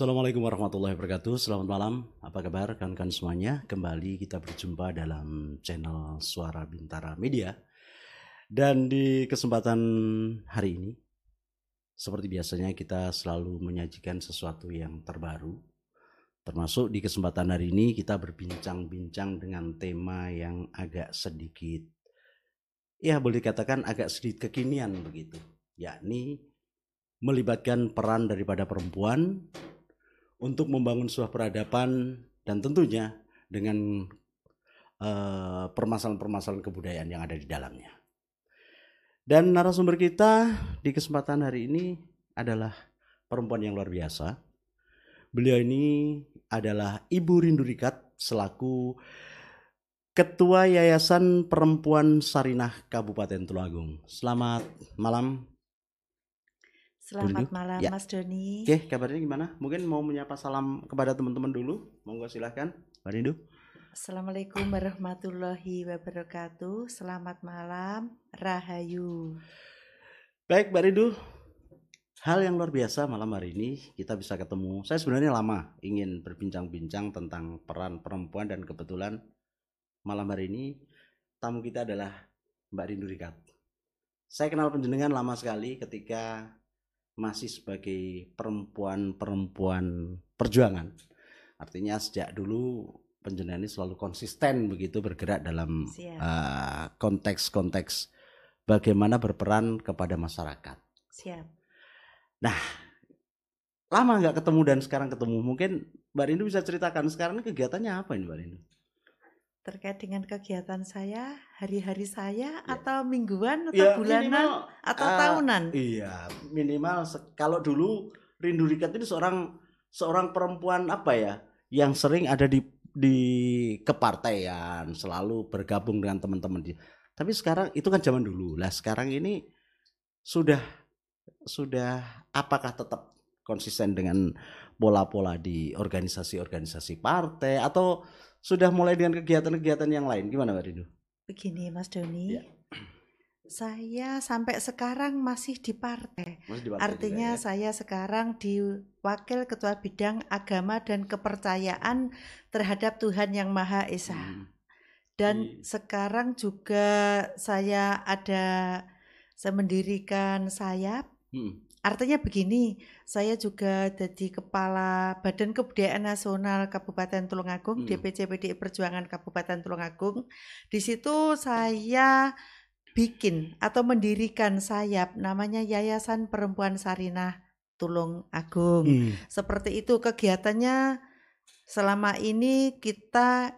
Assalamualaikum warahmatullahi wabarakatuh. Selamat malam. Apa kabar kawan-kawan semuanya? Kembali kita berjumpa dalam channel Suara Bintara Media. Dan di kesempatan hari ini, seperti biasanya kita selalu menyajikan sesuatu yang terbaru. Termasuk di kesempatan hari ini kita berbincang-bincang dengan tema yang agak sedikit, ya boleh dikatakan agak sedikit kekinian begitu. Yakni melibatkan peran daripada perempuan untuk membangun sebuah peradaban dan tentunya dengan uh, permasalahan-permasalahan kebudayaan yang ada di dalamnya. Dan narasumber kita di kesempatan hari ini adalah perempuan yang luar biasa. Beliau ini adalah Ibu Rindu Rikat selaku Ketua Yayasan Perempuan Sarinah Kabupaten Tulungagung. Selamat malam Selamat malam ya. Mas Doni. Oke, kabarnya gimana? Mungkin mau menyapa salam kepada teman-teman dulu. Monggo silahkan, Mbak Rindu. Assalamualaikum warahmatullahi wabarakatuh. Selamat malam, Rahayu. Baik, Mbak Rindu. Hal yang luar biasa malam hari ini kita bisa ketemu. Saya sebenarnya lama ingin berbincang-bincang tentang peran perempuan dan kebetulan malam hari ini tamu kita adalah Mbak Rindu Rikat. Saya kenal penjenengan lama sekali ketika masih sebagai perempuan-perempuan perjuangan. Artinya sejak dulu penjenengan ini selalu konsisten begitu bergerak dalam uh, konteks-konteks bagaimana berperan kepada masyarakat. Siap. Nah, lama nggak ketemu dan sekarang ketemu. Mungkin Mbak Rindu bisa ceritakan sekarang kegiatannya apa ini Mbak Rindu? Terkait dengan kegiatan saya, hari-hari saya ya. atau mingguan atau ya, bulanan minimal, atau uh, tahunan? Iya, minimal kalau dulu Rindu Rikat itu seorang seorang perempuan apa ya yang sering ada di di kepartaian, selalu bergabung dengan teman-teman dia. Tapi sekarang itu kan zaman dulu. Lah sekarang ini sudah sudah apakah tetap konsisten dengan pola-pola di organisasi-organisasi partai atau sudah mulai dengan kegiatan-kegiatan yang lain. Gimana Mbak Rindu? Begini Mas Doni. Ya. Saya sampai sekarang masih di partai. Masih di partai Artinya juga, ya? saya sekarang di Wakil Ketua Bidang Agama dan Kepercayaan terhadap Tuhan Yang Maha Esa. Hmm. Dan di... sekarang juga saya ada saya mendirikan sayap. Hmm. Artinya begini, saya juga jadi kepala Badan Kebudayaan Nasional Kabupaten Tulungagung, hmm. DPC PDI Perjuangan Kabupaten Tulungagung. Di situ saya bikin atau mendirikan sayap namanya Yayasan Perempuan Sarinah Tulungagung. Hmm. Seperti itu kegiatannya selama ini kita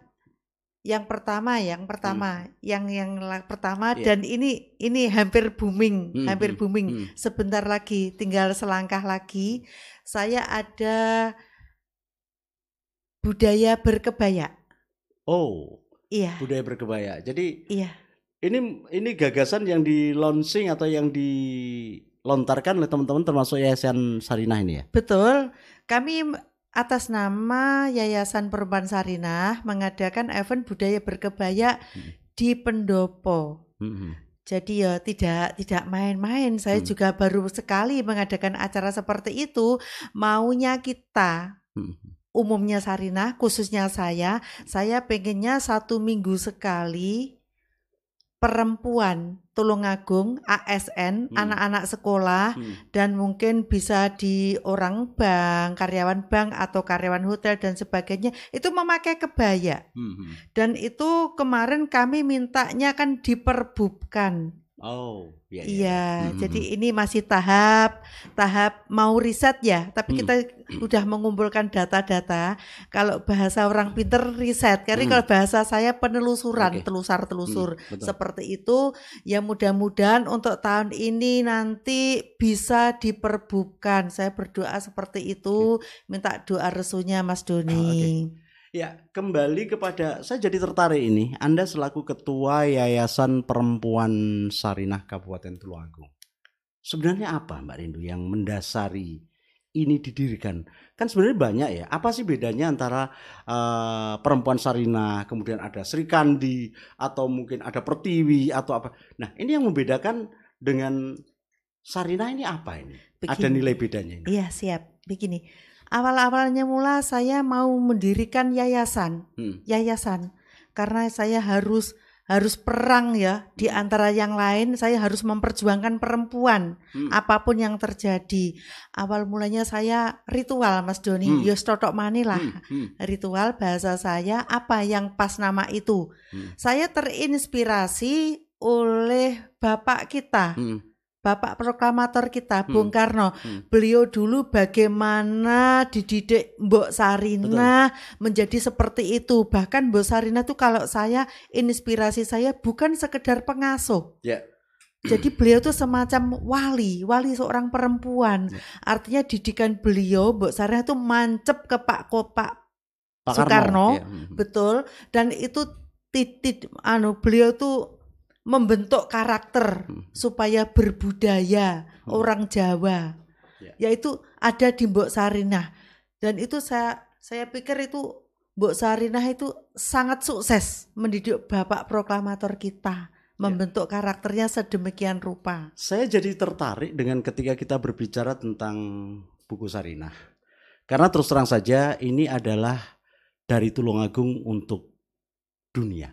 yang pertama yang pertama hmm. yang yang pertama yeah. dan ini ini hampir booming hmm. hampir hmm, booming hmm. sebentar lagi tinggal selangkah lagi saya ada budaya berkebaya oh iya budaya berkebaya jadi iya ini ini gagasan yang di launching atau yang dilontarkan oleh teman-teman termasuk Yayasan Sarinah ini ya betul kami atas nama Yayasan Perempuan Sarinah mengadakan event budaya berkebaya hmm. di Pendopo. Hmm. Jadi ya tidak tidak main-main. Saya hmm. juga baru sekali mengadakan acara seperti itu. Maunya kita, hmm. umumnya Sarinah, khususnya saya, saya pengennya satu minggu sekali perempuan Tulungagung, ASN, hmm. anak-anak sekolah hmm. dan mungkin bisa di orang bank, karyawan bank atau karyawan hotel dan sebagainya itu memakai kebaya. Hmm. Dan itu kemarin kami mintanya kan diperbubkan. Oh, iya. Iya, iya. Hmm. jadi ini masih tahap tahap mau riset ya, tapi hmm. kita udah mengumpulkan data-data. Kalau bahasa orang pinter riset, karena hmm. kalau bahasa saya penelusuran, okay. telusar-telusur hmm, seperti itu. Ya mudah-mudahan untuk tahun ini nanti bisa diperbubkan. Saya berdoa seperti itu, okay. minta doa resunya Mas Doni. Oh, okay. Ya, kembali kepada saya jadi tertarik ini. Anda selaku ketua Yayasan Perempuan Sarinah Kabupaten Tulungagung. Sebenarnya apa Mbak Rindu yang mendasari ini didirikan? Kan sebenarnya banyak ya. Apa sih bedanya antara uh, perempuan Sarinah, kemudian ada Sri Kandi atau mungkin ada Pertiwi atau apa? Nah, ini yang membedakan dengan Sarinah ini apa ini? Begini. Ada nilai bedanya ini? Iya, siap. Begini Awal-awalnya mula saya mau mendirikan yayasan, hmm. yayasan karena saya harus harus perang ya di hmm. antara yang lain saya harus memperjuangkan perempuan hmm. apa pun yang terjadi awal mulanya saya ritual Mas Doni hmm. yos totok mani lah hmm. Hmm. ritual bahasa saya apa yang pas nama itu hmm. saya terinspirasi oleh bapak kita hmm Bapak proklamator kita, hmm. Bung Karno. Hmm. Beliau dulu bagaimana dididik Mbok Sarina Betul. menjadi seperti itu. Bahkan Mbok Sarina tuh kalau saya inspirasi saya bukan sekedar pengasuh. Yeah. Jadi beliau tuh semacam wali, wali seorang perempuan. Yeah. Artinya didikan beliau Mbok Sarina tuh mancep ke Pak Kopak Pak Soekarno, ya. betul. Dan itu titik anu beliau tuh membentuk karakter hmm. supaya berbudaya hmm. orang Jawa yeah. yaitu ada di Mbok Sarinah dan itu saya saya pikir itu Mbok Sarinah itu sangat sukses mendidik bapak proklamator kita ya. membentuk yeah. karakternya sedemikian rupa. Saya jadi tertarik dengan ketika kita berbicara tentang buku Sarinah. Karena terus terang saja ini adalah dari Tulungagung untuk dunia.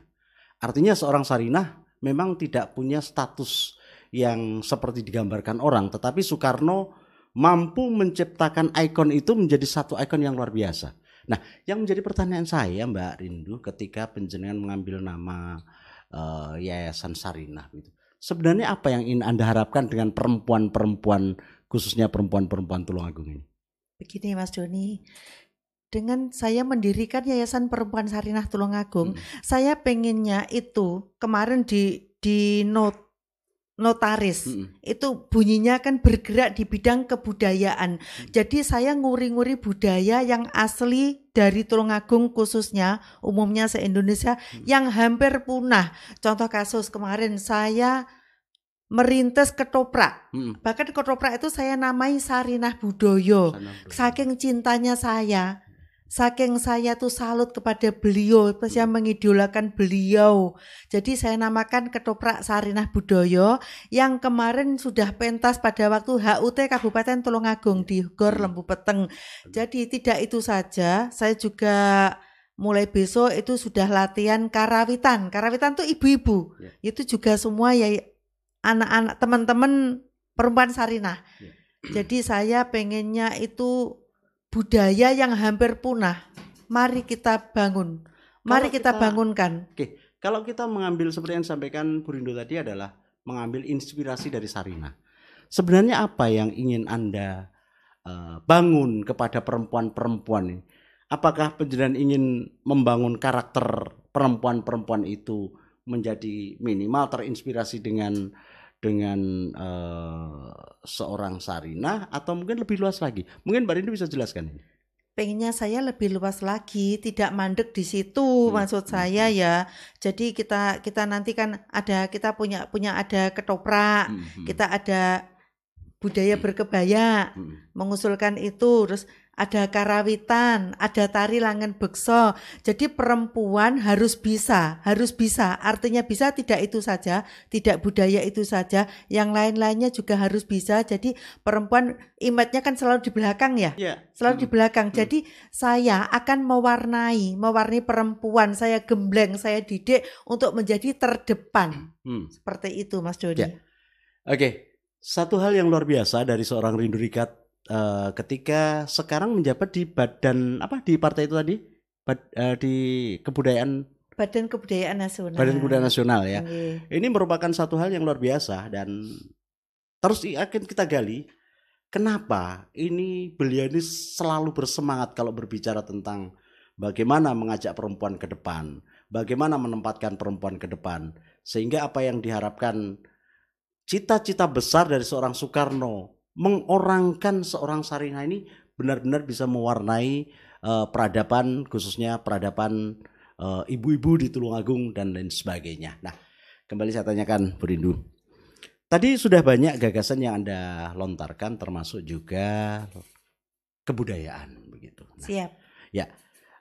Artinya seorang Sarinah memang tidak punya status yang seperti digambarkan orang, tetapi Soekarno mampu menciptakan ikon itu menjadi satu ikon yang luar biasa. Nah, yang menjadi pertanyaan saya Mbak Rindu ketika penjenengan mengambil nama uh, Yayasan Sarinah gitu. Sebenarnya apa yang ingin Anda harapkan dengan perempuan-perempuan khususnya perempuan-perempuan Tulungagung ini? Begini Mas Doni, dengan saya mendirikan Yayasan Perempuan Sarinah Tulungagung, hmm. saya pengennya itu kemarin di di not notaris hmm. itu bunyinya kan bergerak di bidang kebudayaan. Hmm. Jadi saya nguri-nguri budaya yang asli dari Tulungagung khususnya umumnya se Indonesia hmm. yang hampir punah. Contoh kasus kemarin saya merintis ketoprak. Hmm. Bahkan ketoprak itu saya namai Sarinah Budoyo. Saking cintanya saya Saking saya tuh salut kepada beliau, saya mengidolakan beliau. Jadi saya namakan ketoprak Sarinah Budoyo yang kemarin sudah pentas pada waktu HUT Kabupaten Tulungagung di Gor. Lembu Peteng. Jadi tidak itu saja, saya juga mulai besok itu sudah latihan karawitan. Karawitan tuh ibu-ibu. Ya. Itu juga semua ya anak-anak teman-teman perempuan Sarinah. Ya. Jadi saya pengennya itu budaya yang hampir punah. Mari kita bangun. Mari kita, kita bangunkan. Oke, kalau kita mengambil seperti yang disampaikan Bu Rindo tadi adalah mengambil inspirasi dari Sarina. Sebenarnya apa yang ingin Anda uh, bangun kepada perempuan-perempuan ini? Apakah penjelasan ingin membangun karakter perempuan-perempuan itu menjadi minimal terinspirasi dengan dengan uh, seorang Sarinah atau mungkin lebih luas lagi? Mungkin Mbak Rindu bisa jelaskan ini. Pengennya saya lebih luas lagi, tidak mandek di situ hmm. maksud hmm, saya hmm. ya. Jadi kita kita nanti kan ada kita punya punya ada ketoprak, hmm. hmm. kita ada budaya berkebaya, hmm. mengusulkan itu terus ada karawitan, ada tari langen bekso. Jadi perempuan harus bisa, harus bisa. Artinya bisa tidak itu saja, tidak budaya itu saja, yang lain-lainnya juga harus bisa. Jadi perempuan image kan selalu di belakang ya. Yeah. Selalu hmm. di belakang. Hmm. Jadi saya akan mewarnai, mewarnai perempuan, saya gembleng, saya didik untuk menjadi terdepan. Hmm. Seperti itu Mas Dodi. Yeah. Oke. Okay. Satu hal yang luar biasa dari seorang Rindu Rikat uh, ketika sekarang menjabat di badan apa di partai itu tadi Bad, uh, di kebudayaan Badan Kebudayaan Nasional. Badan Kebudayaan Nasional ya. Okay. Ini merupakan satu hal yang luar biasa dan terus akan kita gali kenapa ini beliau ini selalu bersemangat kalau berbicara tentang bagaimana mengajak perempuan ke depan, bagaimana menempatkan perempuan ke depan sehingga apa yang diharapkan cita-cita besar dari seorang Soekarno mengorangkan seorang Sarinah ini benar-benar bisa mewarnai uh, peradaban khususnya peradaban uh, ibu-ibu di Tulungagung dan lain sebagainya. Nah, kembali saya tanyakan Bu Rindu. Tadi sudah banyak gagasan yang Anda lontarkan termasuk juga kebudayaan begitu. Nah, Siap. Ya.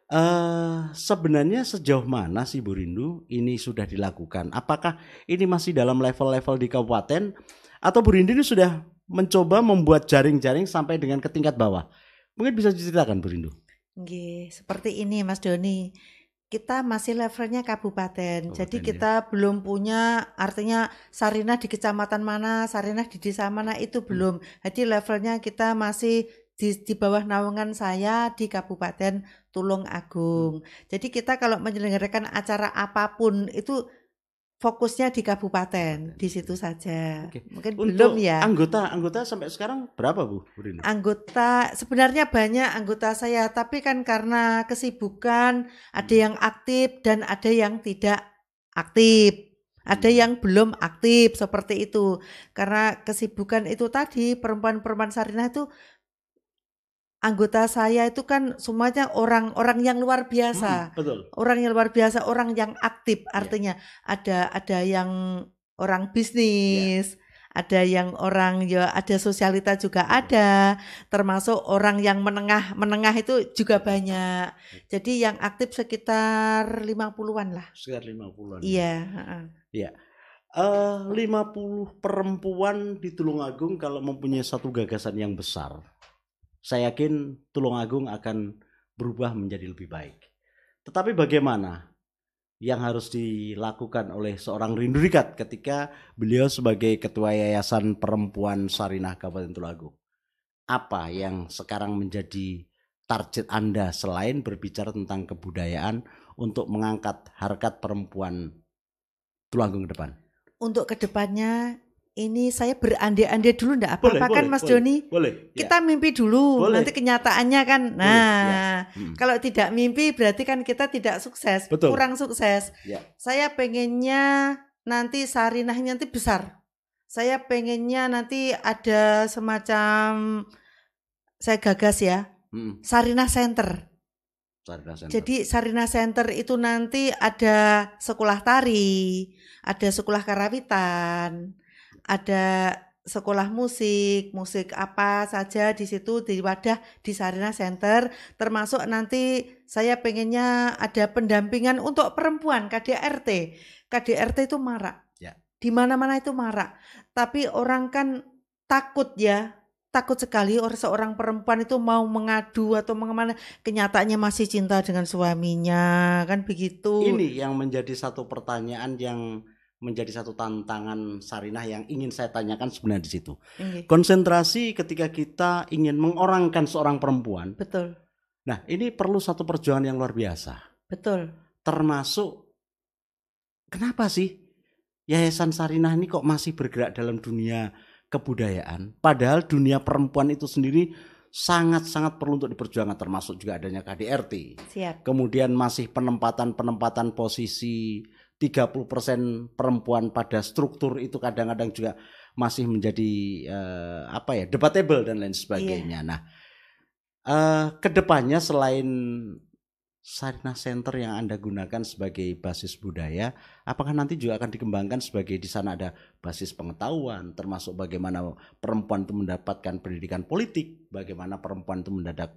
Uh, sebenarnya sejauh mana sih Bu Rindu ini sudah dilakukan? Apakah ini masih dalam level-level di kabupaten atau Bu Rindu ini sudah mencoba membuat jaring-jaring sampai dengan ke tingkat bawah. Mungkin bisa diceritakan Bu Rindu. Nggih, seperti ini Mas Doni. Kita masih levelnya kabupaten. Jadi ya. kita ya. belum punya artinya Sarinah di kecamatan mana, Sarinah di desa mana itu hmm. belum. Jadi levelnya kita masih di, di bawah naungan saya di Kabupaten Tulung Agung. Hmm. Jadi kita kalau menyelenggarakan acara apa pun itu fokusnya di kabupaten di situ saja. Oke. Mungkin Untuk belum ya. Anggota anggota sampai sekarang berapa Bu? Rina? Anggota sebenarnya banyak anggota saya, tapi kan karena kesibukan ada hmm. yang aktif dan ada yang tidak aktif. Ada hmm. yang belum aktif seperti itu. Karena kesibukan itu tadi perempuan-perempuan Sarinah itu anggota saya itu kan semuanya orang-orang yang luar biasa. Hmm, betul. Orang yang luar biasa, orang yang aktif iya. artinya yeah. ada ada yang orang bisnis, yeah. ada yang orang ya ada sosialita juga ada, termasuk orang yang menengah menengah itu juga banyak. Jadi yang aktif sekitar 50-an lah. Sekitar 50-an. Iya, Iya. Uh, 50 perempuan di Tulungagung kalau mempunyai satu gagasan yang besar saya yakin Tulungagung akan berubah menjadi lebih baik. Tetapi bagaimana yang harus dilakukan oleh seorang Rindu Rikat ketika beliau sebagai Ketua Yayasan Perempuan Sarinah Kabupaten Tulungagung? Apa yang sekarang menjadi target Anda selain berbicara tentang kebudayaan untuk mengangkat harkat perempuan Tulungagung ke depan? Untuk ke depannya ini saya berandai-andai dulu enggak apa-apa kan Mas boleh, Joni? Boleh. Ya. Kita mimpi dulu, boleh. nanti kenyataannya kan. Nah, ya. hmm. kalau tidak mimpi berarti kan kita tidak sukses, Betul. kurang sukses. Ya. Saya pengennya nanti Sarinah nanti besar. Saya pengennya nanti ada semacam saya gagas ya. Hmm. Sarinah Center. Sarina Center. Jadi Sarina Center itu nanti ada sekolah tari, ada sekolah karawitan, ada sekolah musik, musik apa saja di situ di wadah di Sarina Center termasuk nanti saya pengennya ada pendampingan untuk perempuan KDRT. KDRT itu marak. Ya. Di mana-mana itu marak. Tapi orang kan takut ya, takut sekali orang seorang perempuan itu mau mengadu atau mengemana kenyataannya masih cinta dengan suaminya kan begitu. Ini yang menjadi satu pertanyaan yang menjadi satu tantangan Sarinah yang ingin saya tanyakan sebenarnya di situ. Okay. Konsentrasi ketika kita ingin mengorangkan seorang perempuan. Betul. Nah, ini perlu satu perjuangan yang luar biasa. Betul. Termasuk kenapa sih Yayasan Sarinah ini kok masih bergerak dalam dunia kebudayaan, padahal dunia perempuan itu sendiri sangat-sangat perlu untuk diperjuangkan termasuk juga adanya KDRT. Siap. Kemudian masih penempatan-penempatan posisi 30% perempuan pada struktur itu kadang-kadang juga masih menjadi uh, apa ya debatable dan lain sebagainya. Yeah. Nah, uh, ke depannya selain Sarina Center yang Anda gunakan sebagai basis budaya, apakah nanti juga akan dikembangkan sebagai di sana ada basis pengetahuan, termasuk bagaimana perempuan itu mendapatkan pendidikan politik, bagaimana perempuan itu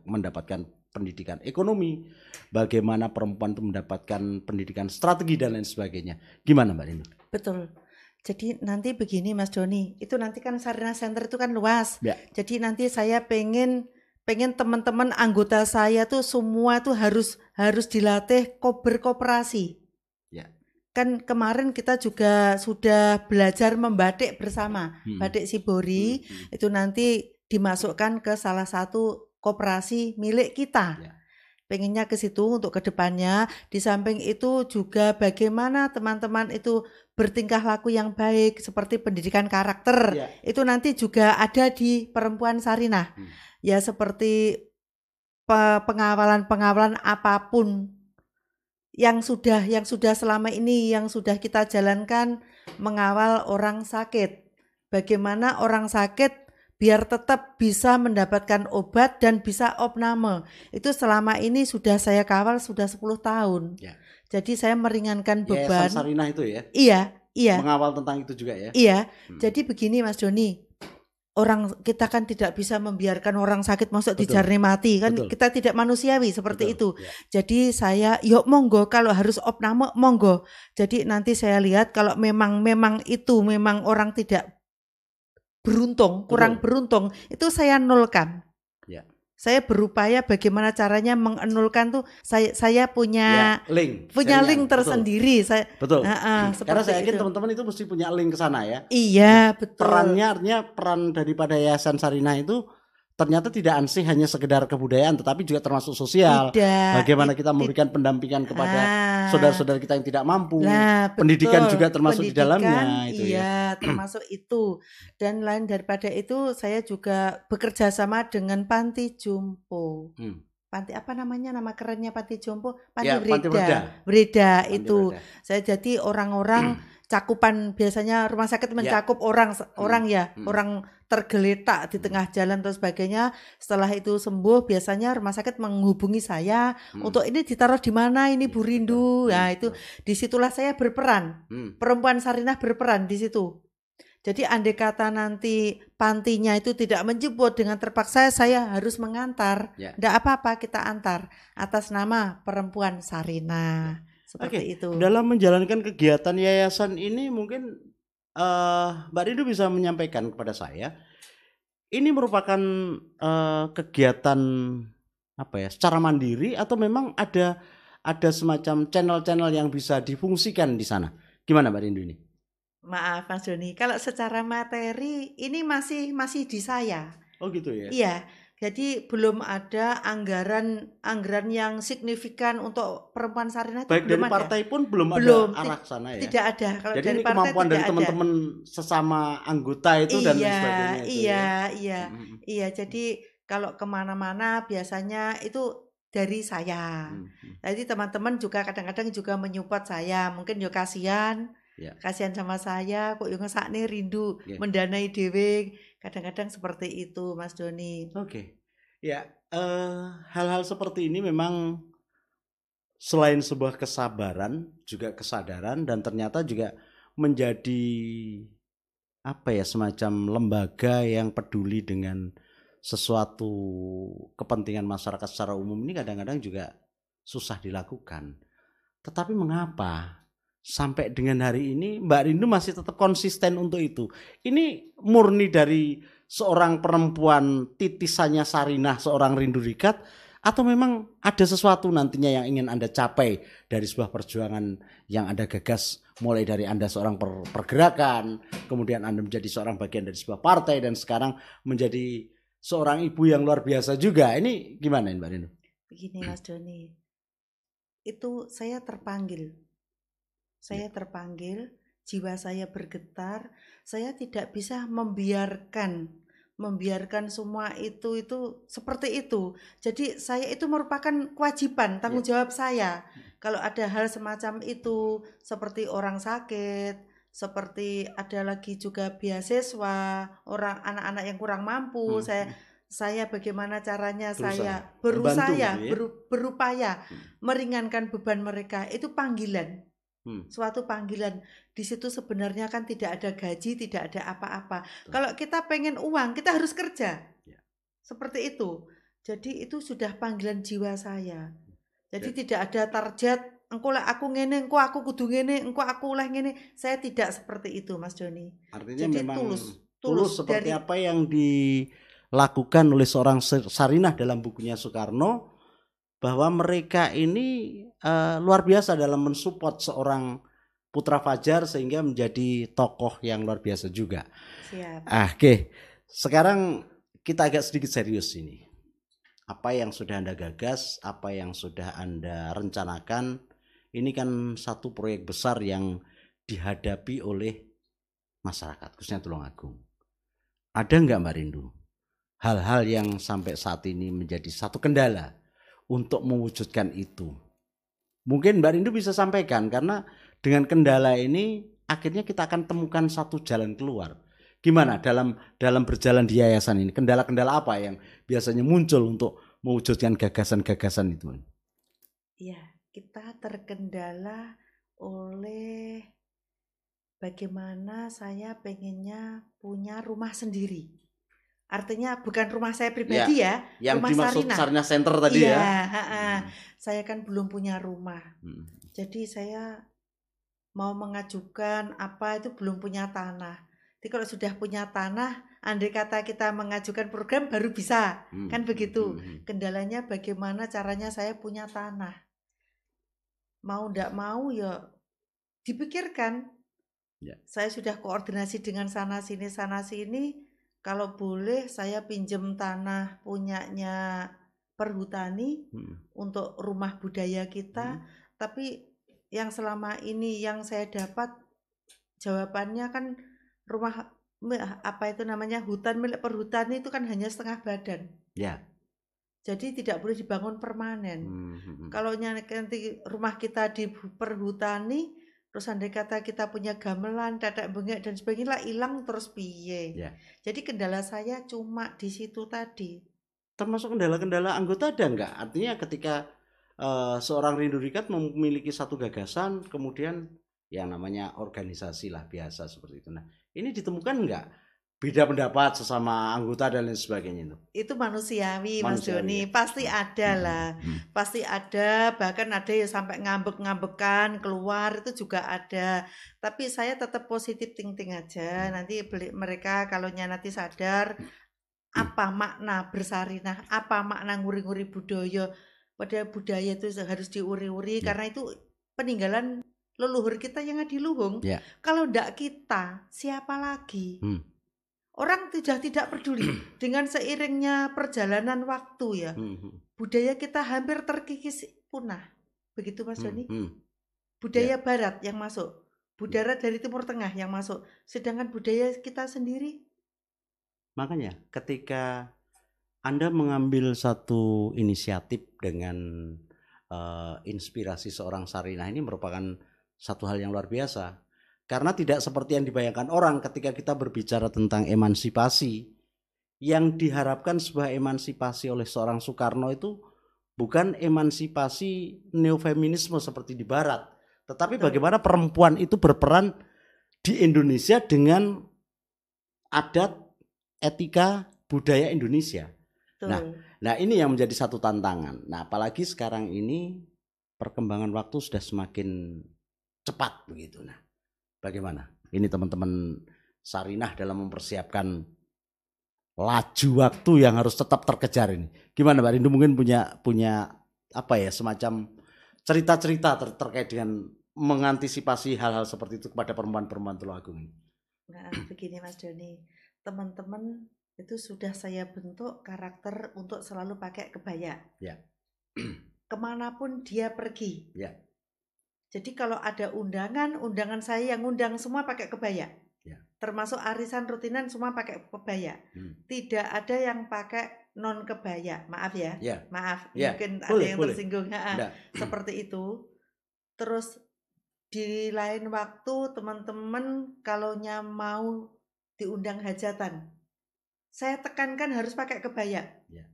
mendapatkan pendidikan ekonomi, bagaimana perempuan itu mendapatkan pendidikan strategi dan lain sebagainya. Gimana Mbak Rindu? Betul. Jadi nanti begini Mas Doni, itu nanti kan Sarina Center itu kan luas. Ya. Jadi nanti saya pengen pengen teman-teman anggota saya tuh semua tuh harus harus dilatih berkooperasi. Ya. Kan kemarin kita juga sudah belajar membatik bersama, hmm. batik Sibori hmm. hmm. itu nanti dimasukkan ke salah satu koperasi milik kita. Ya. Pengennya ke situ untuk ke depannya. Di samping itu juga bagaimana teman-teman itu bertingkah laku yang baik seperti pendidikan karakter. Ya. Itu nanti juga ada di perempuan Sarinah. Hmm ya seperti pengawalan-pengawalan apa pun yang sudah yang sudah selama ini yang sudah kita jalankan mengawal orang sakit. Bagaimana orang sakit biar tetap bisa mendapatkan obat dan bisa opname. Itu selama ini sudah saya kawal sudah 10 tahun. Ya. Jadi saya meringankan beban. Ya, Sarinah itu ya? Iya, iya. Mengawal tentang itu juga ya? Iya. Hmm. Jadi begini Mas Joni, orang kita kan tidak bisa membiarkan orang sakit masuk di jarni mati kan Betul. kita tidak manusiawi seperti Betul. itu. Ya. Jadi saya yuk monggo kalau harus opname monggo. Jadi nanti saya lihat kalau memang memang itu memang orang tidak beruntung, kurang beruntung itu saya nolkan. Ya. Saya berupaya bagaimana caranya mengenulkan tuh saya saya punya ya, link. punya jaringan. link tersendiri betul. saya betul. Uh, uh, karena saya yakin teman-teman itu mesti punya link ke sana ya. Iya betul. Perannya artinya peran daripada Yayasan Sarina itu ternyata tidak ansih hanya sekedar kebudayaan tetapi juga termasuk sosial. Tidak, Bagaimana kita memberikan pendampingan kepada ah. saudara-saudara kita yang tidak mampu. Nah, pendidikan juga termasuk pendidikan, di dalamnya itu ya. iya, ya. termasuk itu. Dan lain daripada itu saya juga bekerja sama dengan Panti Jumpo. Hmm. Panti apa namanya nama kerennya Panti Jompo? Panti ya, Breda. Panti Breda. Breda itu. Breda. Saya jadi orang-orang cakupan biasanya rumah sakit ya. mencakup ya. orang orang ya, hmm. orang tergeletak di tengah jalan dan sebagainya. Setelah itu sembuh, biasanya rumah sakit menghubungi saya hmm. untuk ini ditaruh di mana ini Bu Rindu. Nah itu di situlah saya berperan. Hmm. Perempuan Sarinah berperan di situ. Jadi andai kata nanti pantinya itu tidak menjemput dengan terpaksa saya harus mengantar. Tidak ya. apa-apa kita antar atas nama perempuan Sarina. Ya. Seperti Oke, itu. Dalam menjalankan kegiatan yayasan ini mungkin uh, Mbak Rindu bisa menyampaikan kepada saya ini merupakan uh, kegiatan apa ya secara mandiri atau memang ada ada semacam channel-channel yang bisa difungsikan di sana? Gimana Mbak Rindu ini? Maaf Mas Joni. Kalau secara materi ini masih masih di saya. Oh gitu ya? Iya jadi belum ada anggaran anggaran yang signifikan untuk perempuan Sarina Baik dari partai pun belum, belum ada arah sana ya. Tidak ada. Kalau Jadi dari ini kemampuan dari teman-teman sesama anggota itu iya, dan sebagainya. Itu iya, ya. iya, hmm. iya. Jadi kalau ke mana-mana biasanya itu dari saya. Hmm. Jadi teman-teman juga kadang-kadang juga menyupport saya. Mungkin yo kasihan, ya. kasihan sama saya. Kok yo nih rindu yeah. mendanai dewe Kadang-kadang seperti itu, Mas Doni. Oke, okay. ya hal hal-hal seperti ini memang selain sebuah kesabaran, juga kesadaran dan ternyata juga menjadi apa ya semacam lembaga yang peduli dengan sesuatu kepentingan masyarakat secara umum ini kadang-kadang juga susah dilakukan. Tetapi mengapa sampai dengan hari ini Mbak Rindu masih tetap konsisten untuk itu. Ini murni dari seorang perempuan titisannya Sarinah, seorang rindu rikat, atau memang ada sesuatu nantinya yang ingin Anda capai dari sebuah perjuangan yang Anda gagas mulai dari Anda seorang per pergerakan, kemudian Anda menjadi seorang bagian dari sebuah partai dan sekarang menjadi seorang ibu yang luar biasa juga. Ini gimana Mbak Rindu? Begini Mas Doni, itu saya terpanggil saya ya. terpanggil, jiwa saya bergetar, saya tidak bisa membiarkan membiarkan semua itu itu seperti itu. Jadi saya itu merupakan kewajiban tanggung ya. jawab saya. Kalau ada hal semacam itu seperti orang sakit, seperti ada lagi juga beasiswa, orang anak-anak yang kurang mampu, hmm. saya hmm. saya bagaimana caranya berusaha. saya berusaha gitu ya? ber, berupaya hmm. meringankan beban mereka itu panggilan Hmm. Suatu panggilan di situ sebenarnya kan tidak ada gaji, tidak ada apa-apa. Kalau kita pengen uang, kita harus kerja. Ya. Seperti itu. Jadi itu sudah panggilan jiwa saya. Jadi ya. tidak ada target engkau lah aku ngene, engkau aku kudu ngene, engkau aku lah ngene. Saya tidak seperti itu, Mas Joni. Artinya Jadi memang tulus, tulus, tulus seperti dari, apa yang dilakukan oleh seorang Sarinah dalam bukunya Soekarno bahwa mereka ini uh, luar biasa dalam mensupport seorang Putra Fajar sehingga menjadi tokoh yang luar biasa juga. Siap. Ah, oke. Okay. Sekarang kita agak sedikit serius ini. Apa yang sudah Anda gagas, apa yang sudah Anda rencanakan, ini kan satu proyek besar yang dihadapi oleh masyarakat, khususnya Tulungagung. Ada nggak Mbak Rindu? Hal-hal yang sampai saat ini menjadi satu kendala untuk mewujudkan itu. Mungkin Mbak Rindu bisa sampaikan karena dengan kendala ini akhirnya kita akan temukan satu jalan keluar. Gimana dalam dalam berjalan di yayasan ini? Kendala-kendala apa yang biasanya muncul untuk mewujudkan gagasan-gagasan itu? Iya, kita terkendala oleh bagaimana saya pengennya punya rumah sendiri. Artinya bukan rumah saya pribadi ya, ya yang rumah dimaksud Sarina. Sarina Center tadi iya, ya. Ha -ha. Hmm. Saya kan belum punya rumah. Hmm. Jadi saya mau mengajukan apa itu belum punya tanah. Jadi kalau sudah punya tanah, andai kata kita mengajukan program baru bisa hmm. kan begitu hmm, hmm. kendalanya bagaimana caranya saya punya tanah mau ndak mau ya dipikirkan ya. saya sudah koordinasi dengan sana sini sana sini kalau boleh saya pinjem tanah punyanya perhutani hmm. untuk rumah budaya kita hmm. tapi yang selama ini yang saya dapat jawabannya kan rumah apa itu namanya hutan milik perhutani itu kan hanya setengah badan. Ya. Jadi tidak boleh dibangun permanen. Hmm. hmm, hmm. Kalau nanti rumah kita di perhutani, terus andai kata kita punya gamelan, tetek bengek dan sebagainya hilang terus piye. Ya. Jadi kendala saya cuma di situ tadi. Termasuk kendala-kendala anggota ada enggak? Artinya ketika uh, seorang rindu rikat memiliki satu gagasan, kemudian yang namanya organisasi lah biasa seperti itu. Nah, ini ditemukan enggak beda pendapat sesama anggota dan lain sebagainya itu? Itu manusiawi, Mas Doni, pasti ada hmm, lah, hmm, hmm. pasti ada. Bahkan ada yang sampai ngambek-ngambekan keluar itu juga ada. Tapi saya tetap positif ting-ting aja. Hmm. Nanti beli mereka kalau nanti sadar apa makna bersarinah, apa makna nguri-nguri budaya. Pada budaya itu harus diuri-uri ya. karena itu peninggalan leluhur kita yang di Luhung. Yeah. Kalau ndak kita, siapa lagi? Hmm. Orang tidak tidak peduli dengan seiringnya perjalanan waktu ya. Hmm, hmm. Budaya kita hampir terkikis punah. Begitu Mas Joni? Hmm. Hmm. Budaya yeah. barat yang masuk, budaya dari Timur Tengah yang masuk. Sedangkan budaya kita sendiri Makanya ketika Anda mengambil satu inisiatif dengan uh, inspirasi seorang Sarinah ini merupakan satu hal yang luar biasa. Karena tidak seperti yang dibayangkan orang ketika kita berbicara tentang emansipasi. Yang diharapkan sebuah emansipasi oleh seorang Soekarno itu bukan emansipasi neofeminisme seperti di barat. Tetapi bagaimana perempuan itu berperan di Indonesia dengan adat, etika, budaya Indonesia. Nah, nah ini yang menjadi satu tantangan. Nah, apalagi sekarang ini perkembangan waktu sudah semakin cepat begitu. Nah, bagaimana? Ini teman-teman Sarinah dalam mempersiapkan laju waktu yang harus tetap terkejar ini. Gimana Mbak Rindu mungkin punya punya apa ya semacam cerita-cerita ter terkait dengan mengantisipasi hal-hal seperti itu kepada perempuan-perempuan Tulungagung ini. Nah, begini Mas Doni, teman-teman itu sudah saya bentuk karakter untuk selalu pakai kebaya. Ya. Ke mana pun dia pergi. Ya jadi kalau ada undangan, undangan saya yang undang semua pakai kebaya. Ya. Termasuk arisan rutinan semua pakai kebaya. Hmm. Tidak ada yang pakai non kebaya. Maaf ya. ya. Maaf, ya. mungkin boleh, ada yang boleh. tersinggung. Ha, seperti itu. Terus di lain waktu teman-teman kalau mau diundang hajatan, saya tekankan harus pakai kebaya. Ya.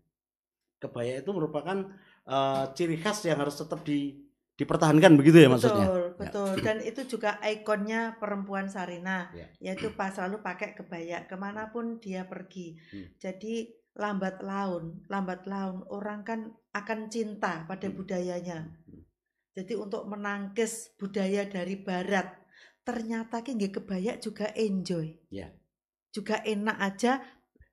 Kebaya itu merupakan uh, ciri khas yang harus tetap di dipertahankan begitu ya betul, maksudnya. Betul, ya. betul. Dan itu juga ikonnya perempuan Sarina, ya. yaitu pas selalu pakai kebaya ke mana pun dia pergi. Hmm. Jadi lambat laun, lambat laun orang kan akan cinta pada hmm. budayanya. Hmm. Jadi untuk menangkis budaya dari Barat, ternyata ki kebaya juga enjoy. Ya. Juga enak aja.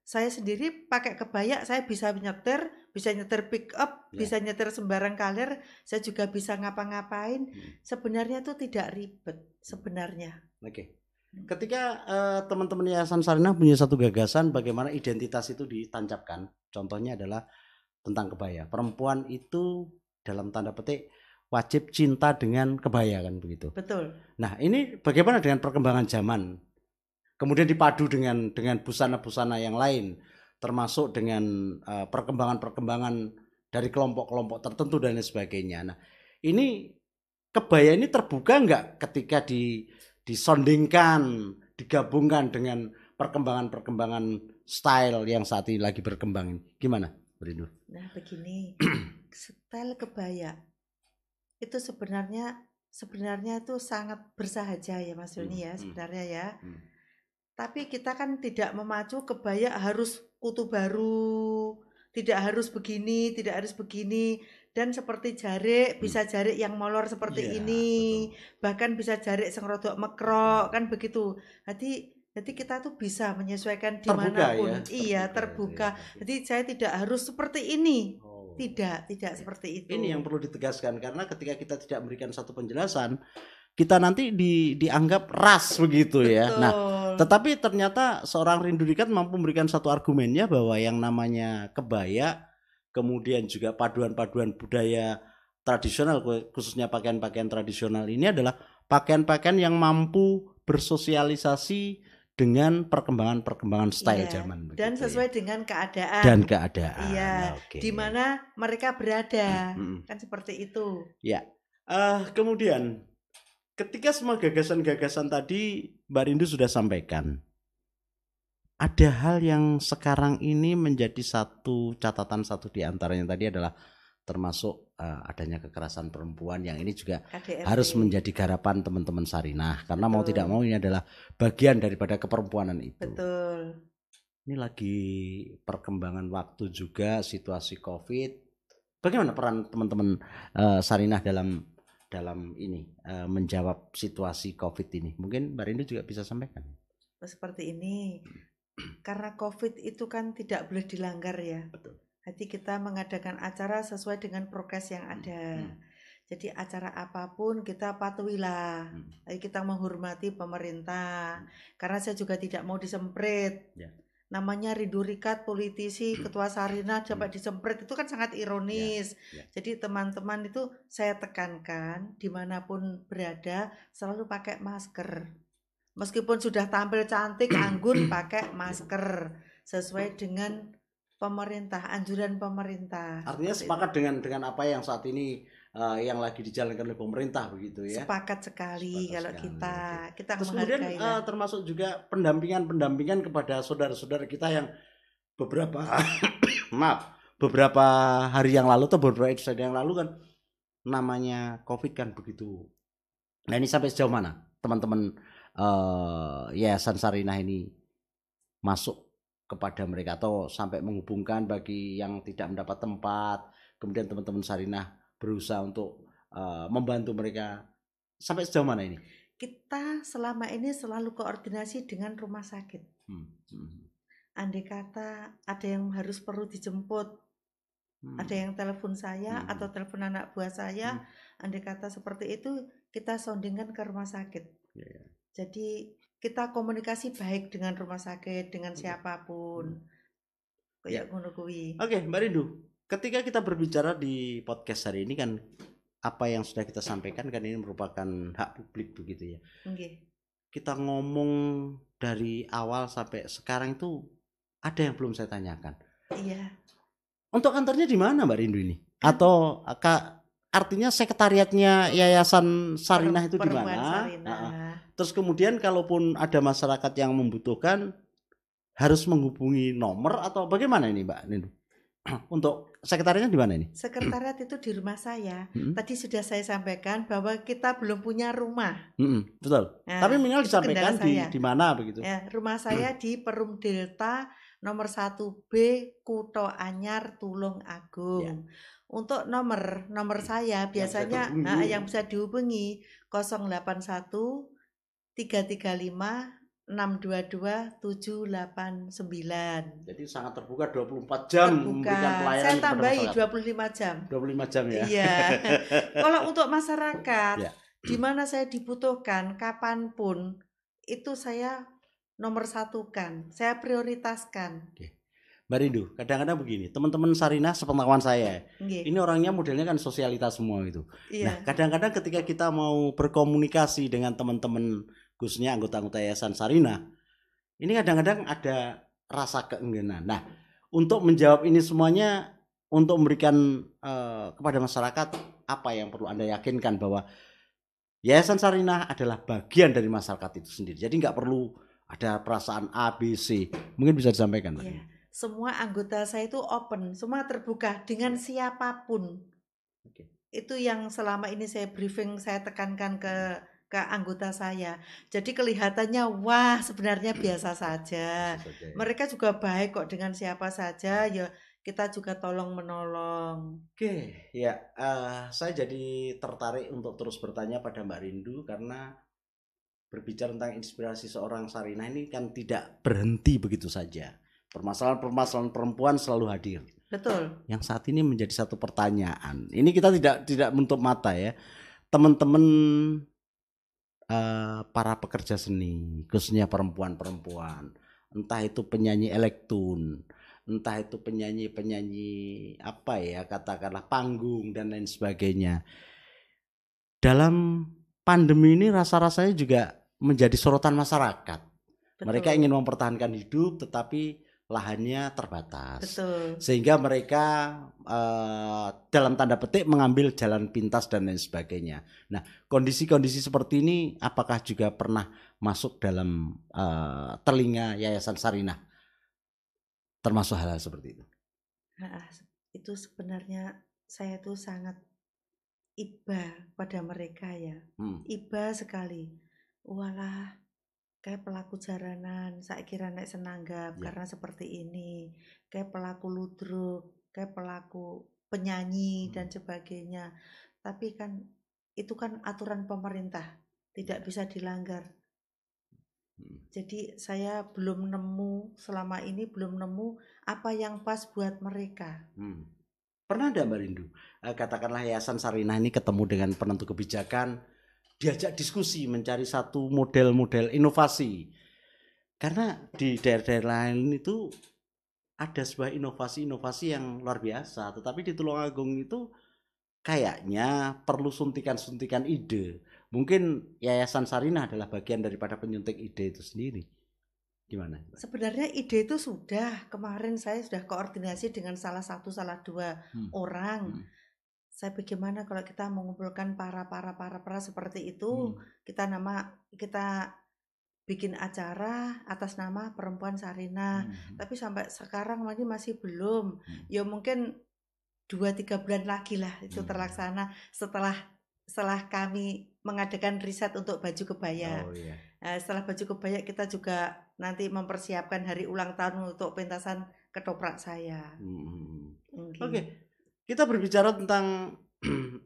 Saya sendiri pakai kebaya, saya bisa nyetir, bisa nyetir pick up, yeah. bisa nyetir sembarang kalir, saya juga bisa ngapa-ngapain. Hmm. Sebenarnya itu tidak ribet sebenarnya. Oke. Okay. Hmm. Ketika uh, teman-teman Yayasan Sarina punya satu gagasan bagaimana identitas itu ditancapkan, contohnya adalah tentang kebaya. Perempuan itu dalam tanda petik wajib cinta dengan kebaya kan begitu. Betul. Nah, ini bagaimana dengan perkembangan zaman? Kemudian dipadu dengan dengan busana-busana yang lain termasuk dengan uh, perkembangan-perkembangan dari kelompok-kelompok tertentu dan lain sebagainya. Nah, ini kebaya ini terbuka nggak ketika di disondingkan, digabungkan dengan perkembangan-perkembangan style yang saat ini lagi berkembang. Gimana, Berindu? Nah, begini, style kebaya itu sebenarnya sebenarnya itu sangat bersahaja ya Mas ya hmm, hmm. sebenarnya ya. Hmm. Tapi kita kan tidak memacu kebaya harus kutu baru, tidak harus begini, tidak harus begini dan seperti jarik hmm. bisa jarik yang molor seperti yeah, ini betul. bahkan bisa jarik sing rodok mekrok kan begitu jadi Jadi kita tuh bisa menyesuaikan di mana pun. Ya? Iya, terbuka. Ya, Jadi saya tidak harus seperti ini. Oh. Tidak, tidak ya. seperti itu. Ini yang perlu ditegaskan karena ketika kita tidak memberikan satu penjelasan, kita nanti di, dianggap ras begitu ya. Nah, tetapi ternyata seorang rindu dikat mampu memberikan satu argumennya bahwa yang namanya kebaya, kemudian juga paduan-paduan budaya tradisional khususnya pakaian-pakaian tradisional ini adalah pakaian-pakaian yang mampu bersosialisasi dengan perkembangan-perkembangan style iya, zaman dan ya. sesuai ya. dengan keadaan dan keadaan iya okay. di mana mereka berada hmm. kan seperti itu ya uh, kemudian ketika semua gagasan-gagasan tadi Mbak Rindu sudah sampaikan ada hal yang sekarang ini menjadi satu catatan satu di antaranya tadi adalah termasuk uh, adanya kekerasan perempuan yang ini juga KDRT. harus menjadi garapan teman-teman Sarinah karena Betul. mau tidak mau ini adalah bagian daripada keperempuanan itu. Betul. Ini lagi perkembangan waktu juga situasi Covid. Bagaimana peran teman-teman uh, Sarinah dalam dalam ini uh, menjawab situasi Covid ini? Mungkin Mbak Rindu juga bisa sampaikan. Seperti ini. Karena Covid itu kan tidak boleh dilanggar ya. Betul jadi kita mengadakan acara sesuai dengan prokes yang ada. Hmm. Jadi acara apa pun kita patuhilah. Hmm. Kita menghormati pemerintah. Hmm. Karena saya juga tidak mau disemprit. Yeah. Namanya Rindu Rikat, politisi, ketua Sarina dapat hmm. disemprit itu kan sangat ironis. Yeah. Yeah. Jadi teman-teman itu saya tekankan di mana pun berada selalu pakai masker. Meskipun sudah tampil cantik, anggun pakai masker sesuai dengan pemerintah, anjuran pemerintah. Artinya sepakat dengan dengan apa yang saat ini uh, yang lagi dijalankan oleh pemerintah begitu ya. Sepakat sekali sepakat kalau sekali. kita kita Terus kemudian uh, termasuk juga pendampingan-pendampingan kepada saudara-saudara kita yang beberapa maaf, beberapa hari yang lalu atau beberapa episode yang lalu kan namanya Covid kan begitu. Nah, ini sampai sejauh mana teman-teman uh, Yayasan Sarinah ini masuk kepada mereka atau sampai menghubungkan bagi yang tidak mendapat tempat kemudian teman-teman Sarinah berusaha untuk uh, membantu mereka sampai sejauh mana ini kita selama ini selalu koordinasi dengan rumah sakit hmm. Hmm. andai kata ada yang harus perlu dijemput hmm. ada yang telepon saya hmm. atau telepon anak buah saya hmm. andai kata seperti itu kita soundingkan ke rumah sakit yeah, yeah. jadi kita komunikasi baik dengan rumah sakit dengan siapa pun hmm. kayak ya. Oke, okay, Mbak Rindu. Ketika kita berbicara di podcast hari ini kan apa yang sudah kita sampaikan kan ini merupakan hak publik begitu ya. Okay. Kita ngomong dari awal sampai sekarang itu ada yang belum saya tanyakan. Iya. Untuk kantornya di mana Mbak Rindu ini? Atau kak artinya sekretariatnya Yayasan Sarinah itu di mana? Terus kemudian kalaupun ada masyarakat yang membutuhkan harus menghubungi nomor atau bagaimana ini Mbak Nindu? Untuk sekretariatnya di mana ini? Sekretariat itu di rumah saya. Hmm. Tadi sudah saya sampaikan bahwa kita belum punya rumah. Hmm, betul. Nah, Tapi minimal disampaikan di di mana begitu? Ya, rumah saya di Perum Delta nomor 1B Kuto Anyar Tulung Agung. Ya. Untuk nomor nomor saya biasanya yang bisa nah, yang bisa dihubungi 081 335 622 789. Jadi sangat terbuka 24 jam terbuka. memberikan pelayanan Saya tambahi 25 jam. 25 jam ya. Iya. Kalau untuk masyarakat ya. di mana saya dibutuhkan kapan pun itu saya nomor satu kan, saya prioritaskan. Oke. Mbak Rindu, kadang-kadang begini, teman-teman Sarina sepengetahuan saya, okay. ini orangnya modelnya kan sosialitas semua itu. Iya. Nah, kadang-kadang ketika kita mau berkomunikasi dengan teman-teman khususnya anggota-anggota Yayasan Sarina, ini kadang-kadang ada rasa keengganan. Nah, untuk menjawab ini semuanya, untuk memberikan uh, kepada masyarakat apa yang perlu anda yakinkan bahwa Yayasan Sarina adalah bagian dari masyarakat itu sendiri. Jadi nggak perlu ada perasaan A, B, C. Mungkin bisa disampaikan. Yeah. Semua anggota saya itu open, semua terbuka dengan iya. siapa pun. Okay. Itu yang selama ini saya briefing, saya tekankan ke ke anggota saya. Jadi kelihatannya wah sebenarnya biasa saja. Ya. Mereka juga baik kok dengan siapa saja ya kita juga tolong menolong. Oke, ya uh, saya jadi tertarik untuk terus bertanya pada Mbak Rindu karena berbicara tentang inspirasi seorang Sarina ini kan tidak berhenti begitu saja. Permasalahan-permasalahan perempuan selalu hadir. Betul. Yang saat ini menjadi satu pertanyaan. Ini kita tidak tidak menutup mata ya. Teman-teman uh, para pekerja seni, khususnya perempuan-perempuan, entah itu penyanyi elektron, entah itu penyanyi-penyanyi apa ya, katakanlah panggung dan lain sebagainya. Dalam pandemi ini rasa-rasanya juga menjadi sorotan masyarakat. Betul. Mereka ingin mempertahankan hidup tetapi lahannya terbatas. Betul. Sehingga mereka uh, dalam tanda petik mengambil jalan pintas dan lain sebagainya. Nah, kondisi-kondisi seperti ini apakah juga pernah masuk dalam uh, telinga Yayasan Sarinah? Termasuk hal-hal seperti itu. Nah, itu sebenarnya saya tuh sangat iba pada mereka ya. Hmm. Iba sekali. Walah, kayak pelaku jaranan saya kira naik senanggap ya. karena seperti ini kayak pelaku ludruk kayak pelaku penyanyi hmm. dan sebagainya tapi kan itu kan aturan pemerintah tidak bisa dilanggar hmm. jadi saya belum nemu selama ini belum nemu apa yang pas buat mereka hmm. pernah ada mbak Rindu eh, katakanlah Yayasan Sarinah ini ketemu dengan penentu kebijakan diajak diskusi mencari satu model-model inovasi. Karena di daerah-daerah lain itu ada sebuah inovasi-inovasi yang luar biasa tetapi di Tulungagung itu kayaknya perlu suntikan-suntikan ide. Mungkin Yayasan Sarinah adalah bagian daripada penyuntik ide itu sendiri. Gimana? Sebenarnya ide itu sudah kemarin saya sudah koordinasi dengan salah satu salah dua hmm. orang. Hmm saya bagaimana kalau kita mengumpulkan para para para para seperti itu hmm. kita nama kita bikin acara atas nama perempuan Sarina hmm. tapi sampai sekarang masih masih belum hmm. ya mungkin dua tiga bulan lagi lah itu hmm. terlaksana setelah setelah kami mengadakan riset untuk baju kebaya oh, iya. nah, setelah baju kebaya kita juga nanti mempersiapkan hari ulang tahun untuk pentasan ketoprak saya hmm. oke okay kita berbicara tentang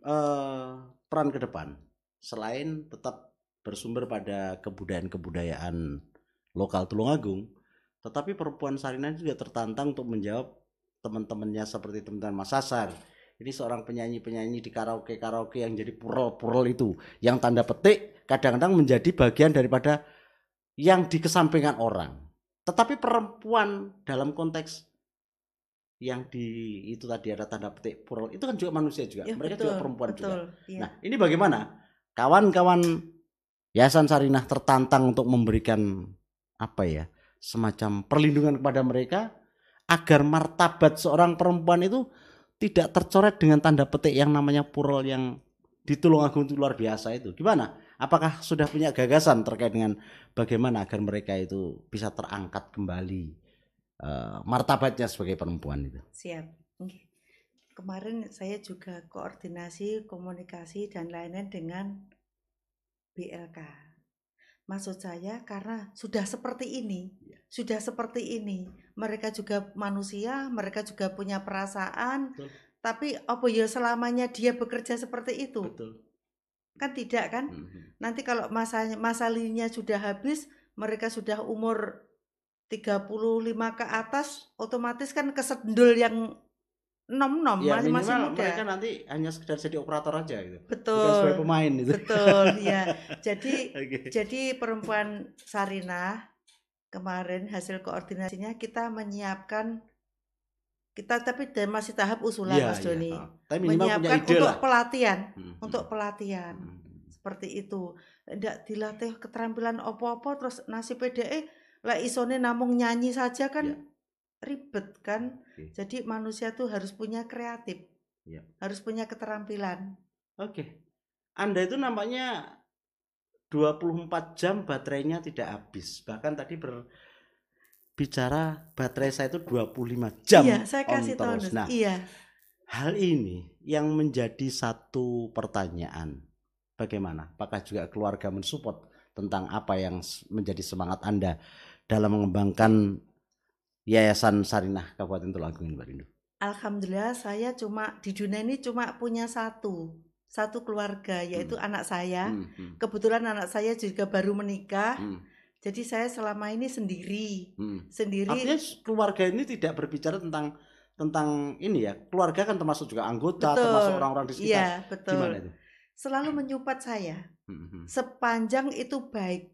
uh, peran ke depan. Selain tetap bersumber pada kebudayaan-kebudayaan lokal Tulungagung tetapi perempuan Sarina juga tertantang untuk menjawab teman-temannya seperti teman-teman Mas Sasar. Ini seorang penyanyi-penyanyi di karaoke-karaoke yang jadi purol-purol itu. Yang tanda petik kadang-kadang menjadi bagian daripada yang dikesampingkan orang. Tetapi perempuan dalam konteks yang di itu tadi ada tanda petik plural itu kan juga manusia juga ya, mereka betul, juga. perempuan betul, juga ya. nah ini bagaimana? Kawan-kawan Yayasan Sarinah tertantang untuk memberikan apa ya semacam perlindungan kepada mereka agar martabat seorang perempuan itu tidak tercoret dengan tanda petik yang namanya plural yang di Tulungagung itu luar biasa itu. Gimana? Apakah sudah punya gagasan terkait dengan bagaimana agar mereka itu bisa terangkat kembali uh, martabatnya sebagai perempuan itu. Siap. Okay. Kemarin saya juga koordinasi, komunikasi dan lain-lain dengan BLK. Maksud saya karena sudah seperti ini, ya. sudah seperti ini. Mereka juga manusia, mereka juga punya perasaan. Betul. Tapi apa ya selamanya dia bekerja seperti itu? Betul. Kan tidak kan? Mm -hmm. Nanti kalau masa masa sudah habis, mereka sudah umur 35 ke atas otomatis kan kesedul yang nom-nom ya, masih masih muda. Mereka nanti hanya sekedar jadi operator aja gitu. Betul. Bukan sebagai pemain itu. Betul, ya. Jadi okay. jadi perempuan Sarina kemarin hasil koordinasinya kita menyiapkan kita tapi masih tahap usulan ya, Mas iya, Doni. Ya. Tapi menyiapkan untuk lah. pelatihan, hmm, untuk hmm. pelatihan. Hmm. Seperti itu. Tidak dilatih keterampilan opo-opo terus nasi PDE lah isone namung nyanyi saja kan ya. ribet kan. Okay. Jadi manusia tuh harus punya kreatif. Ya. Harus punya keterampilan. Oke. Okay. Anda itu nampaknya 24 jam baterainya tidak habis. Bahkan tadi berbicara baterai saya itu 25 jam. Iya, saya kasih tahu. Nah, iya. Hal ini yang menjadi satu pertanyaan. Bagaimana? Apakah juga keluarga mensupport tentang apa yang menjadi semangat Anda dalam mengembangkan Yayasan Sarinah Kabupaten Tulungagung Mbak? Alhamdulillah saya cuma di dunia ini cuma punya satu. satu keluarga yaitu hmm. anak saya. Hmm, hmm. Kebetulan anak saya juga baru menikah. Hmm. Jadi saya selama ini sendiri. Hmm. Sendiri. Artinya keluarga ini tidak berbicara tentang tentang ini ya. Keluarga kan termasuk juga anggota, betul. termasuk orang-orang di sekitar. Iya, betul. Gimana itu? Selalu menyupport saya. Hmm. hmm. Sepanjang itu baik.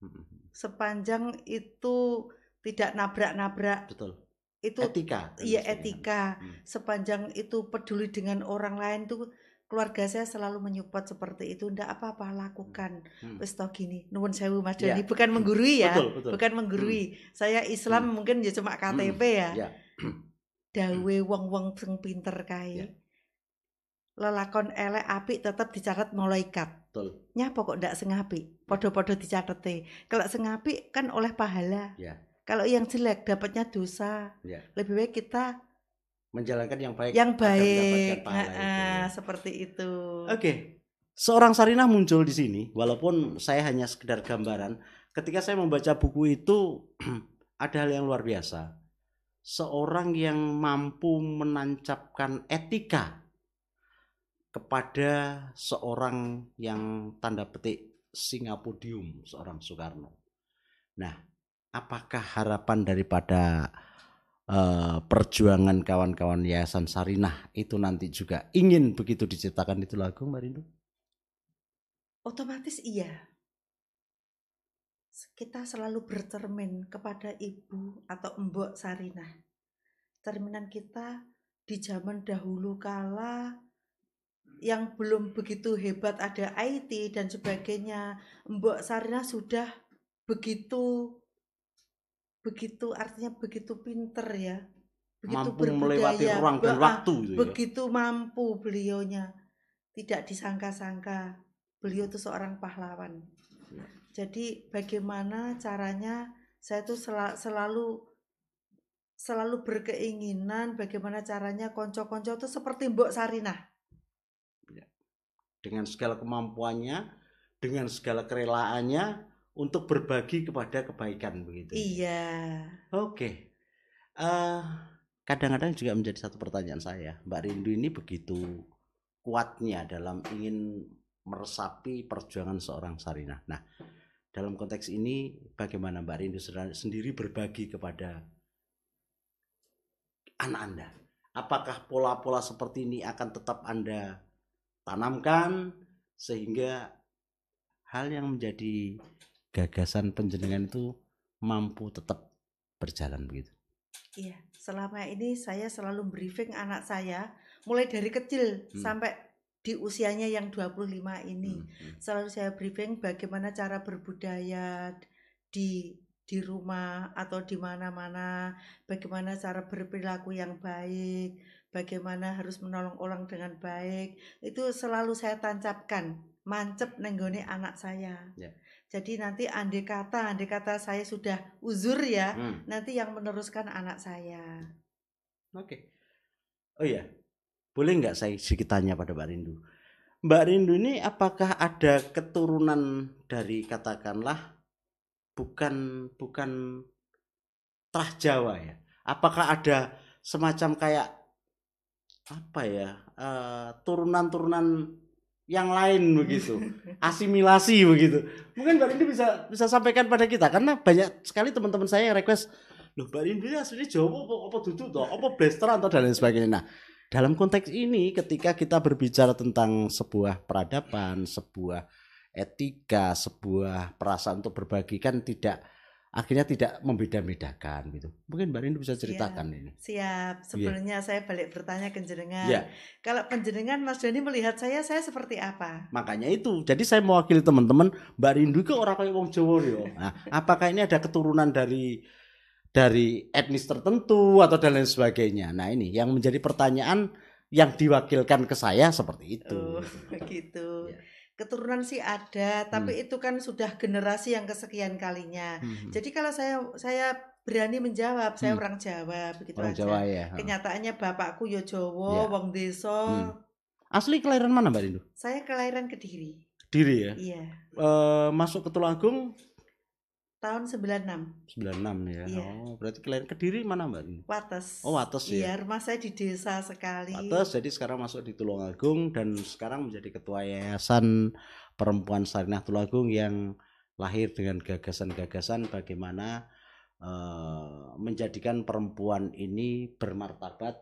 Hmm. Hmm sepanjang itu tidak nabrak-nabrak. Betul. Itu etika. Iya etika. Hmm. Sepanjang itu peduli dengan orang lain tuh keluarga saya selalu menyupport seperti itu ndak apa-apa lakukan hmm. wis hmm. gini nuwun sewu Mas Doni ya. bukan menggurui ya betul, betul. bukan menggurui hmm. saya Islam hmm. mungkin ya cuma KTP hmm. ya, ya. dawe wong-wong sing pinter kae ya. lelakon elek apik tetap dicatat malaikat Betul. Nyapa kok ndak sengapi? Podo-podo dicatete. Kalau sengapi kan oleh pahala. Ya. Kalau yang jelek dapatnya dosa. Ya. Lebih baik kita menjalankan yang baik. Yang baik. Nah, itu. seperti itu. Oke. Okay. Seorang Sarinah muncul di sini walaupun saya hanya sekedar gambaran. Ketika saya membaca buku itu ada hal yang luar biasa. Seorang yang mampu menancapkan etika kepada seorang yang tanda petik Singapodium, seorang Soekarno. Nah, apakah harapan daripada uh, perjuangan kawan-kawan Yayasan Sarinah itu nanti juga ingin begitu diciptakan itu lagu, Mbak Rindu? Otomatis iya. Kita selalu bercermin kepada ibu atau mbok Sarinah. Cerminan kita di zaman dahulu kala yang belum begitu hebat ada IT dan sebagainya. Mbok Sarina sudah begitu begitu artinya begitu pinter ya. Begitu mampu melewati ruang dan waktu gitu ya. begitu mampu beliaunya. Tidak disangka-sangka beliau itu seorang pahlawan. Ya. jadi bagaimana caranya saya tuh sel selalu selalu berkeinginan bagaimana caranya konco-konco itu seperti Mbok Sarinah dengan segala kemampuannya, dengan segala kerelaannya untuk berbagi kepada kebaikan begitu. Iya. Oke. Uh, kadang-kadang juga menjadi satu pertanyaan saya, Mbak Rindu ini begitu kuatnya dalam ingin meresapi perjuangan seorang Sarinah. Nah, dalam konteks ini bagaimana Mbak Rindu sendiri berbagi kepada anak Anda? Apakah pola-pola seperti ini akan tetap Anda tanamkan sehingga hal yang menjadi gagasan penjenengan itu mampu tetap berjalan begitu. Iya, selama ini saya selalu briefing anak saya mulai dari kecil hmm. sampai di usianya yang 25 ini. Hmm, hmm. Selalu saya briefing bagaimana cara berbudaya di di rumah atau di mana-mana, bagaimana cara berperilaku yang baik, bagaimana harus menolong orang dengan baik itu selalu saya tancapkan mancep nenggone anak saya ya. jadi nanti andai kata andai kata saya sudah uzur ya hmm. nanti yang meneruskan anak saya oke okay. oh ya boleh nggak saya sedikit tanya pada Mbak Rindu Mbak Rindu ini apakah ada keturunan dari katakanlah bukan bukan Trah Jawa ya apakah ada semacam kayak apa ya turunan turunan-turunan yang lain begitu asimilasi begitu. Mungkin Mbak Rindu bisa bisa sampaikan pada kita karena banyak sekali teman-teman saya yang request loh Mbak Rindu ya asli Jawa apa, apa duduk toh? Apa blasteran atau dan lain sebagainya. Nah dalam konteks ini ketika kita berbicara tentang sebuah peradaban sebuah etika sebuah perasaan untuk berbagi kan tidak akhirnya tidak membeda-bedakan gitu. Mungkin Mbak Rindu bisa ceritakan ya, ini. Siap. Iya. Sebelumnya ya. saya balik bertanya ke jenengan. Ya. Kalau penjenengan Mas Doni melihat saya, saya seperti apa? Makanya itu. Jadi saya mewakili teman-teman, Mbak Rindu ke orang kayak wong Jawa yo. Nah, apakah ini ada keturunan dari dari etnis tertentu atau dan lain sebagainya. Nah, ini yang menjadi pertanyaan yang diwakilkan ke saya seperti itu. Oh, gitu. Ya keturunan sih ada, tapi hmm. itu kan sudah generasi yang kesekian kalinya. Hmm. Jadi kalau saya saya berani menjawab, saya hmm. orang Jawa begitu orang aja. Jawa, ya. Kenyataannya bapakku yo Jawa, ya. wong desa. Hmm. Asli kelahiran mana Mbak Rindu? Saya kelahiran Kediri. Kediri ya? Iya. E, masuk ke Tulungagung tahun 96. 96 ya. Iya. Oh, berarti kalian Kediri mana Mbak? Wates. Oh, Wates ya. Iya, rumah saya di desa sekali. Wates jadi sekarang masuk di Tulungagung dan sekarang menjadi ketua yayasan perempuan Sarinah Tulungagung yang lahir dengan gagasan-gagasan bagaimana uh, menjadikan perempuan ini bermartabat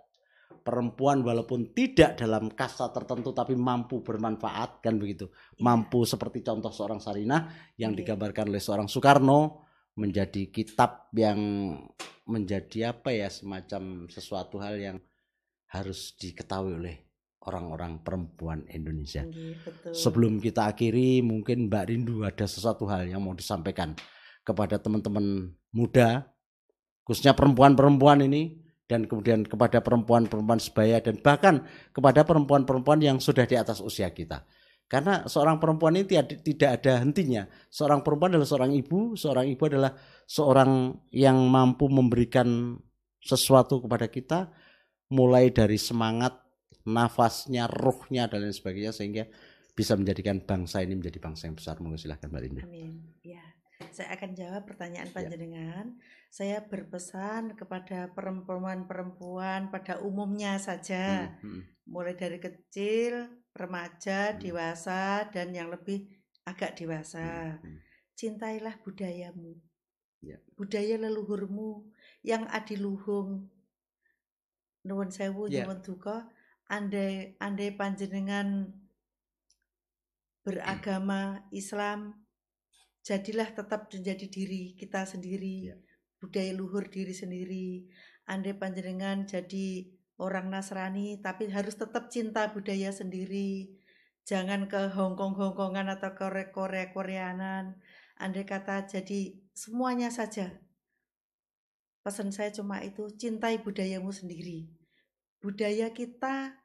perempuan walaupun tidak dalam kasta tertentu tapi mampu bermanfaat kan begitu iya. mampu seperti contoh seorang Sarinah yang iya. digambarkan oleh seorang Soekarno menjadi kitab yang menjadi apa ya semacam sesuatu hal yang harus diketahui oleh orang-orang perempuan Indonesia. Iya, betul. Sebelum kita akhiri mungkin Mbak Rindu ada sesuatu hal yang mau disampaikan kepada teman-teman muda khususnya perempuan-perempuan ini dan kemudian kepada perempuan-perempuan sebaya dan bahkan kepada perempuan-perempuan yang sudah di atas usia kita. Karena seorang perempuan ini tidak ada hentinya. Seorang perempuan adalah seorang ibu, seorang ibu adalah seorang yang mampu memberikan sesuatu kepada kita mulai dari semangat, nafasnya, ruhnya dan lain sebagainya sehingga bisa menjadikan bangsa ini menjadi bangsa yang besar. Monggo silahkan Mbak Linda. Amin. Ya. Saya akan jawab pertanyaan ya. panjenengan. Ya. Saya berpesan kepada perempuan-perempuan pada umumnya saja, hmm, hmm. mulai dari kecil, remaja, hmm. dewasa, dan yang lebih agak dewasa. Hmm, hmm. Cintailah budayamu, ya. budaya leluhurmu yang adiluhung. Nuwun sewu, ya. nyuwun duka. Andai andai panjenengan beragama Islam jadilah tetap menjadi diri kita sendiri, ya. budaya luhur diri sendiri. Andai panjenengan jadi orang Nasrani, tapi harus tetap cinta budaya sendiri. Jangan ke Hongkong Hongkongan atau ke Korea Koreanan. Andai kata jadi semuanya saja. Pesan saya cuma itu, cintai budayamu sendiri. Budaya kita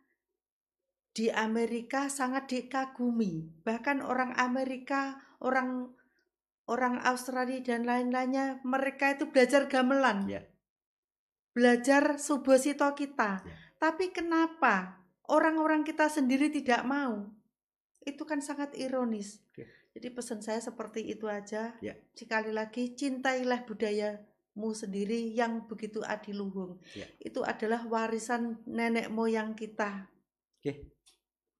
di Amerika sangat dikagumi. Bahkan orang Amerika, orang orang Australia dan lain-lainnya mereka itu belajar gamelan yeah. belajar subosito kita yeah. tapi kenapa orang-orang kita sendiri tidak mau itu kan sangat ironis yeah. jadi pesan saya seperti itu aja yeah. sekali lagi cintailah budayamu sendiri yang begitu adiluhung yeah. itu adalah warisan nenek moyang kita okay.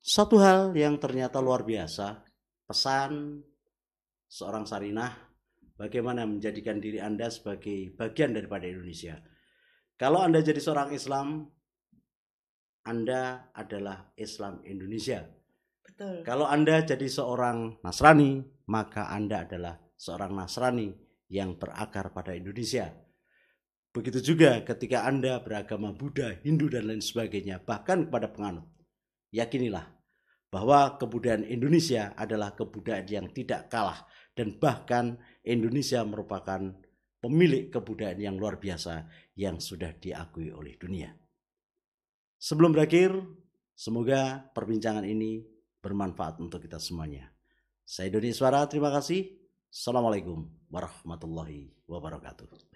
satu hal yang ternyata luar biasa pesan seorang Sarinah bagaimana menjadikan diri Anda sebagai bagian daripada Indonesia. Kalau Anda jadi seorang Islam, Anda adalah Islam Indonesia. Betul. Kalau Anda jadi seorang Nasrani, maka Anda adalah seorang Nasrani yang berakar pada Indonesia. Begitu juga ketika Anda beragama Buddha, Hindu, dan lain sebagainya, bahkan kepada penganut. Yakinilah bahwa kebudayaan Indonesia adalah kebudayaan yang tidak kalah dan bahkan Indonesia merupakan pemilik kebudayaan yang luar biasa yang sudah diakui oleh dunia. Sebelum berakhir, semoga perbincangan ini bermanfaat untuk kita semuanya. Saya Doni Suara, terima kasih. Assalamualaikum warahmatullahi wabarakatuh.